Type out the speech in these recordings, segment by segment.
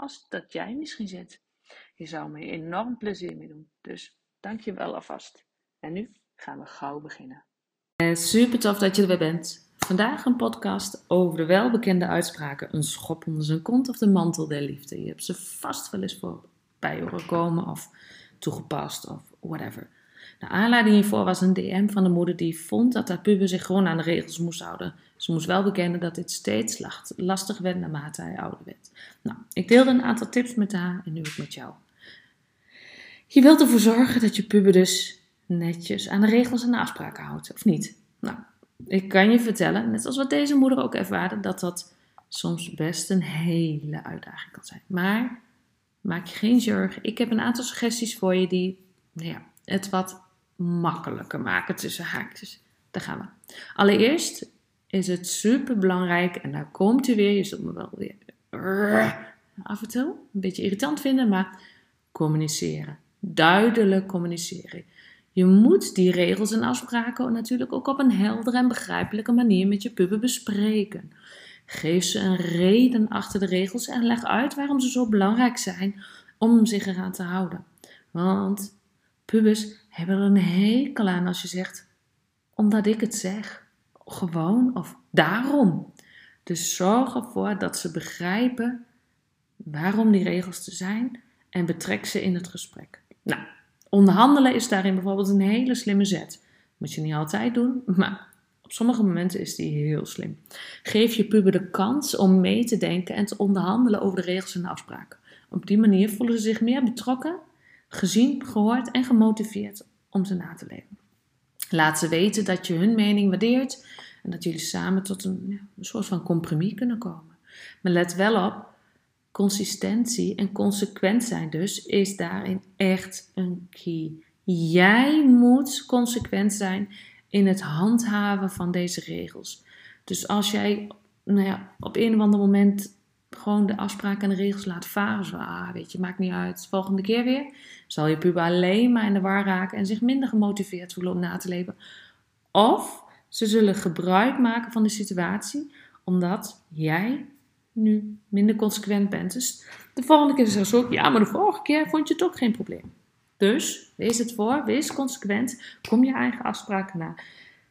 als dat jij misschien zit. Je zou me enorm plezier mee doen. Dus dank je wel alvast. En nu gaan we gauw beginnen. Eh, super tof dat je er bent. Vandaag een podcast over de welbekende uitspraken: een schop onder zijn kont of de mantel der liefde. Je hebt ze vast wel eens voorbij horen komen of toegepast of whatever. De aanleiding hiervoor was een DM van de moeder die vond dat haar puber zich gewoon aan de regels moest houden. Ze moest wel bekennen dat dit steeds lastig werd naarmate hij ouder werd. Nou, ik deelde een aantal tips met haar en nu ook met jou. Je wilt ervoor zorgen dat je puber dus netjes aan de regels en de afspraken houdt, of niet? Nou, ik kan je vertellen, net als wat deze moeder ook ervaarde, dat dat soms best een hele uitdaging kan zijn. Maar maak je geen zorgen. Ik heb een aantal suggesties voor je die nou ja, het wat makkelijker maken tussen haakjes. Daar gaan we. Allereerst is het super belangrijk, en daar komt u weer, je zult me wel weer af en toe een beetje irritant vinden, maar communiceren. Duidelijk communiceren. Je moet die regels en afspraken natuurlijk ook op een heldere en begrijpelijke manier met je puber bespreken. Geef ze een reden achter de regels en leg uit waarom ze zo belangrijk zijn om zich eraan te houden. Want pubers hebben er een hekel aan als je zegt, omdat ik het zeg. Gewoon of daarom. Dus zorg ervoor dat ze begrijpen waarom die regels er zijn en betrek ze in het gesprek. Nou, Onderhandelen is daarin bijvoorbeeld een hele slimme zet. Moet je niet altijd doen, maar op sommige momenten is die heel slim. Geef je puber de kans om mee te denken en te onderhandelen over de regels en de afspraken. Op die manier voelen ze zich meer betrokken, gezien, gehoord en gemotiveerd om ze na te leven. Laat ze weten dat je hun mening waardeert en dat jullie samen tot een, een soort van compromis kunnen komen. Maar let wel op, Consistentie en consequent zijn dus is daarin echt een key. Jij moet consequent zijn in het handhaven van deze regels. Dus als jij nou ja, op een of ander moment gewoon de afspraken en de regels laat varen, zo, ah, weet je, maakt niet uit, volgende keer weer, zal je puber alleen maar in de war raken en zich minder gemotiveerd voelen om na te leven. Of ze zullen gebruik maken van de situatie omdat jij nu minder consequent bent. Dus de volgende keer zeggen ze ook, ja, maar de vorige keer vond je toch geen probleem. Dus wees het voor, wees consequent, kom je eigen afspraken na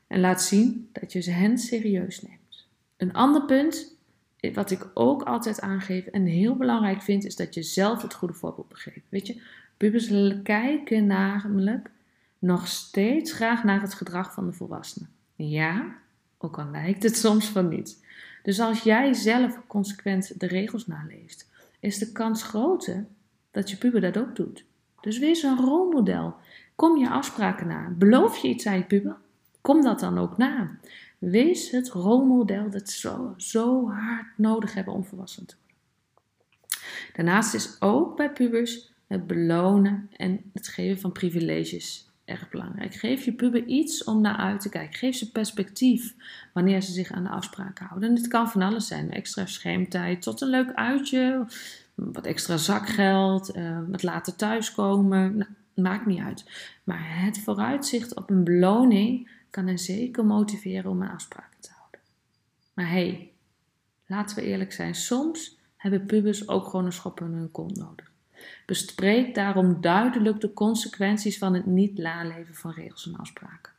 en laat zien dat je ze hen serieus neemt. Een ander punt, wat ik ook altijd aangeef en heel belangrijk vind, is dat je zelf het goede voorbeeld begeeft. Weet je, pubers kijken namelijk nog steeds graag naar het gedrag van de volwassenen. Ja, ook al lijkt het soms van niet. Dus als jij zelf consequent de regels naleeft, is de kans groter dat je puber dat ook doet. Dus wees een rolmodel. Kom je afspraken na. Beloof je iets aan je puber? Kom dat dan ook na. Wees het rolmodel dat zo, zo hard nodig hebben om volwassen te worden. Daarnaast is ook bij pubers het belonen en het geven van privileges erg belangrijk. Geef je puber iets om naar uit te kijken. Geef ze perspectief wanneer ze zich aan de afspraken houden. En het kan van alles zijn. Extra schermtijd tot een leuk uitje. Wat extra zakgeld. Uh, wat later thuiskomen. Nou, maakt niet uit. Maar het vooruitzicht op een beloning kan hen zeker motiveren om aan afspraken te houden. Maar hey, laten we eerlijk zijn. Soms hebben pubers ook gewoon een schop in hun kont nodig. Bespreek daarom duidelijk de consequenties van het niet naleven van regels en afspraken.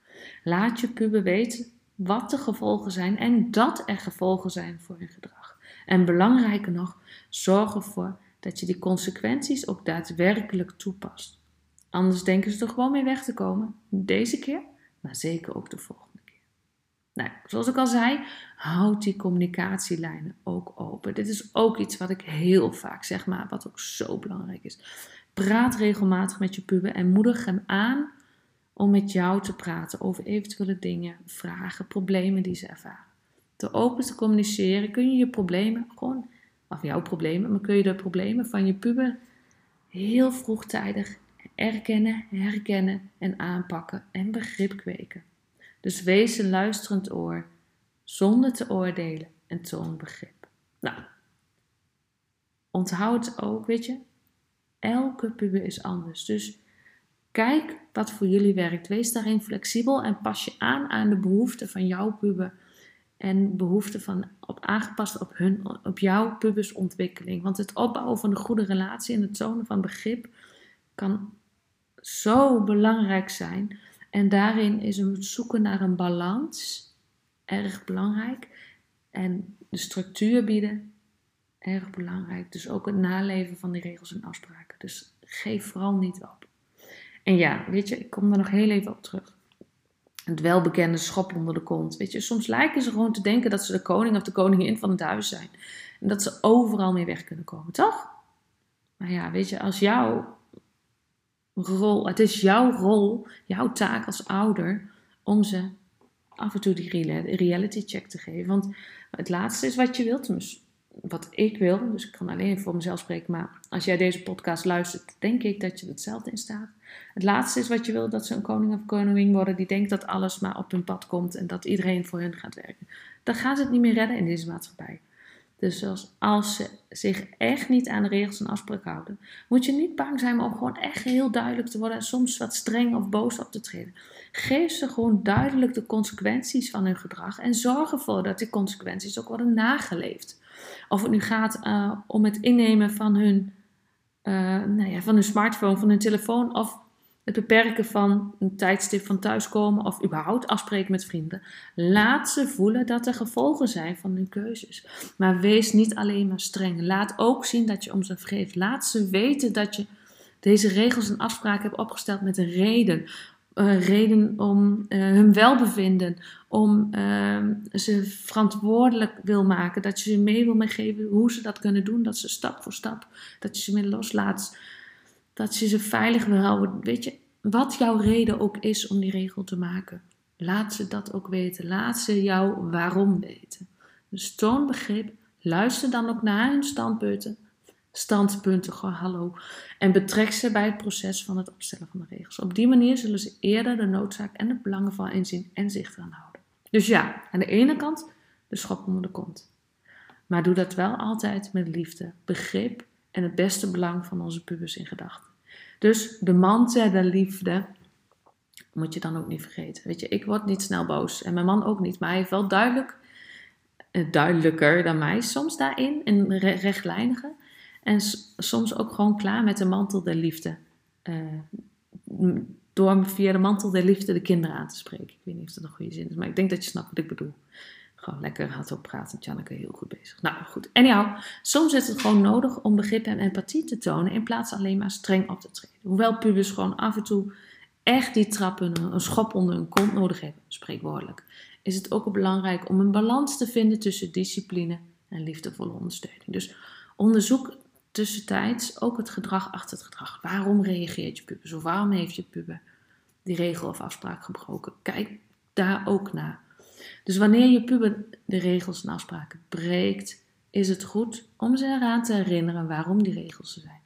Laat je puber weten wat de gevolgen zijn en dat er gevolgen zijn voor hun gedrag. En belangrijker nog, zorg ervoor dat je die consequenties ook daadwerkelijk toepast. Anders denken ze er gewoon mee weg te komen. Deze keer, maar zeker ook de volgende keer. Nou, zoals ik al zei, houd die communicatielijnen ook open. Dit is ook iets wat ik heel vaak zeg, maar wat ook zo belangrijk is. Praat regelmatig met je puber en moedig hem aan om met jou te praten over eventuele dingen, vragen, problemen die ze ervaren. Door open te communiceren kun je je problemen gewoon, of jouw problemen, maar kun je de problemen van je puber heel vroegtijdig erkennen, herkennen en aanpakken en begrip kweken. Dus wees een luisterend oor, zonder te oordelen en toon begrip. Nou, onthoud ook, weet je, elke puber is anders. Dus kijk wat voor jullie werkt. Wees daarin flexibel en pas je aan aan de behoeften van jouw puber en behoeften van op, aangepast op, hun, op jouw pubersontwikkeling. Want het opbouwen van een goede relatie en het tonen van begrip kan zo belangrijk zijn. En daarin is het zoeken naar een balans erg belangrijk. En de structuur bieden erg belangrijk. Dus ook het naleven van die regels en afspraken. Dus geef vooral niet op. En ja, weet je, ik kom er nog heel even op terug. Het welbekende schop onder de kont. Weet je, soms lijken ze gewoon te denken dat ze de koning of de koningin van het huis zijn. En dat ze overal mee weg kunnen komen, toch? Maar ja, weet je, als jouw rol, het is jouw rol, jouw taak als ouder, om ze af en toe die reality check te geven. Want het laatste is wat je wilt, dus wat ik wil, dus ik kan alleen voor mezelf spreken, maar als jij deze podcast luistert, denk ik dat je hetzelfde in staat. Het laatste is wat je wil, dat ze een koning of koningin worden die denkt dat alles maar op hun pad komt en dat iedereen voor hen gaat werken. Dan gaan ze het niet meer redden in deze maatschappij. Dus als, als ze zich echt niet aan de regels en afspraken houden, moet je niet bang zijn om gewoon echt heel duidelijk te worden en soms wat streng of boos op te treden. Geef ze gewoon duidelijk de consequenties van hun gedrag en zorg ervoor dat die consequenties ook worden nageleefd. Of het nu gaat uh, om het innemen van hun, uh, nou ja, van hun smartphone, van hun telefoon of het beperken van een tijdstip van thuiskomen of überhaupt afspreken met vrienden. Laat ze voelen dat er gevolgen zijn van hun keuzes. Maar wees niet alleen maar streng. Laat ook zien dat je om ze vergeeft. Laat ze weten dat je deze regels en afspraken hebt opgesteld met een reden. Een reden om uh, hun welbevinden, om uh, ze verantwoordelijk wil maken, dat je ze mee wil meegeven hoe ze dat kunnen doen, dat ze stap voor stap, dat je ze mee loslaat dat je ze veilig wil houden. Weet je, wat jouw reden ook is om die regel te maken. Laat ze dat ook weten. Laat ze jou waarom weten. Dus toon begrip. Luister dan ook naar hun standpunten. Standpunten, gewoon hallo. En betrek ze bij het proces van het opstellen van de regels. Op die manier zullen ze eerder de noodzaak en het belangen van inzien en zich eraan houden. Dus ja, aan de ene kant de schop onder de kont. Maar doe dat wel altijd met liefde, begrip en het beste belang van onze pubers in gedachten. Dus de man de liefde moet je dan ook niet vergeten. Weet je, ik word niet snel boos en mijn man ook niet, maar hij heeft wel duidelijk, eh, duidelijker dan mij soms daarin, in rechtlijnige. En soms ook gewoon klaar met de mantel der liefde. Uh, door via de mantel der liefde de kinderen aan te spreken. Ik weet niet of dat een goede zin is, maar ik denk dat je snapt wat ik bedoel. Gewoon lekker hardop praten. Janneke heel goed bezig. Nou goed. Jou, soms is het gewoon nodig om begrip en empathie te tonen. In plaats van alleen maar streng op te treden. Hoewel pubers gewoon af en toe echt die trappen, een schop onder hun kont nodig hebben. Spreekwoordelijk. Is het ook belangrijk om een balans te vinden tussen discipline en liefdevolle ondersteuning. Dus onderzoek tussentijds ook het gedrag achter het gedrag. Waarom reageert je puber? Of waarom heeft je puber die regel of afspraak gebroken? Kijk daar ook naar. Dus wanneer je puber de regels en afspraken breekt, is het goed om ze eraan te herinneren waarom die regels er zijn.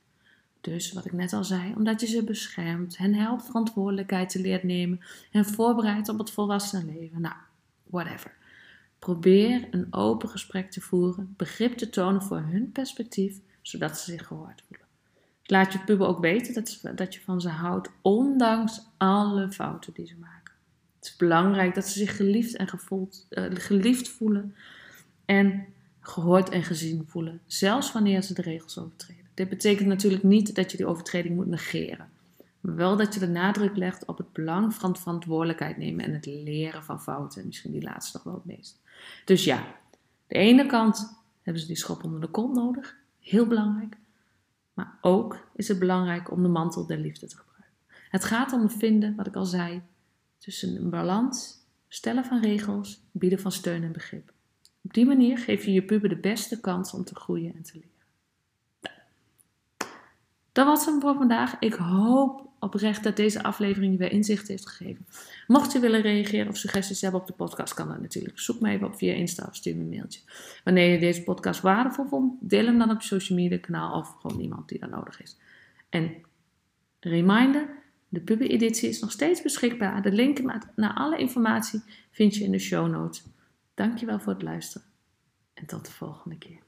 Dus wat ik net al zei, omdat je ze beschermt, hen helpt verantwoordelijkheid te leren nemen en voorbereidt op het volwassen leven. Nou, whatever. Probeer een open gesprek te voeren, begrip te tonen voor hun perspectief, zodat ze zich gehoord voelen. Laat je puber ook weten dat, dat je van ze houdt, ondanks alle fouten die ze maken. Het is belangrijk dat ze zich geliefd, en gevoeld, uh, geliefd voelen en gehoord en gezien voelen, zelfs wanneer ze de regels overtreden. Dit betekent natuurlijk niet dat je die overtreding moet negeren, maar wel dat je de nadruk legt op het belang van verantwoordelijkheid nemen en het leren van fouten. En misschien die laatste nog wel het meest. Dus ja, de ene kant hebben ze die schop onder de kont nodig, heel belangrijk. ook is het belangrijk om de mantel der liefde te gebruiken. Het gaat om vinden, wat ik al zei, tussen een balans, stellen van regels, bieden van steun en begrip. Op die manier geef je je puber de beste kans om te groeien en te leren. Dat was hem voor vandaag. Ik hoop oprecht dat deze aflevering je weer inzicht heeft gegeven. Mocht je willen reageren of suggesties hebben op de podcast, kan dat natuurlijk. Zoek me even op via Insta of stuur me een mailtje. Wanneer je deze podcast waardevol vond, deel hem dan op je social media kanaal of gewoon iemand die dat nodig is. En reminder, de pubereditie is nog steeds beschikbaar. De link naar alle informatie vind je in de show notes. Dankjewel voor het luisteren en tot de volgende keer.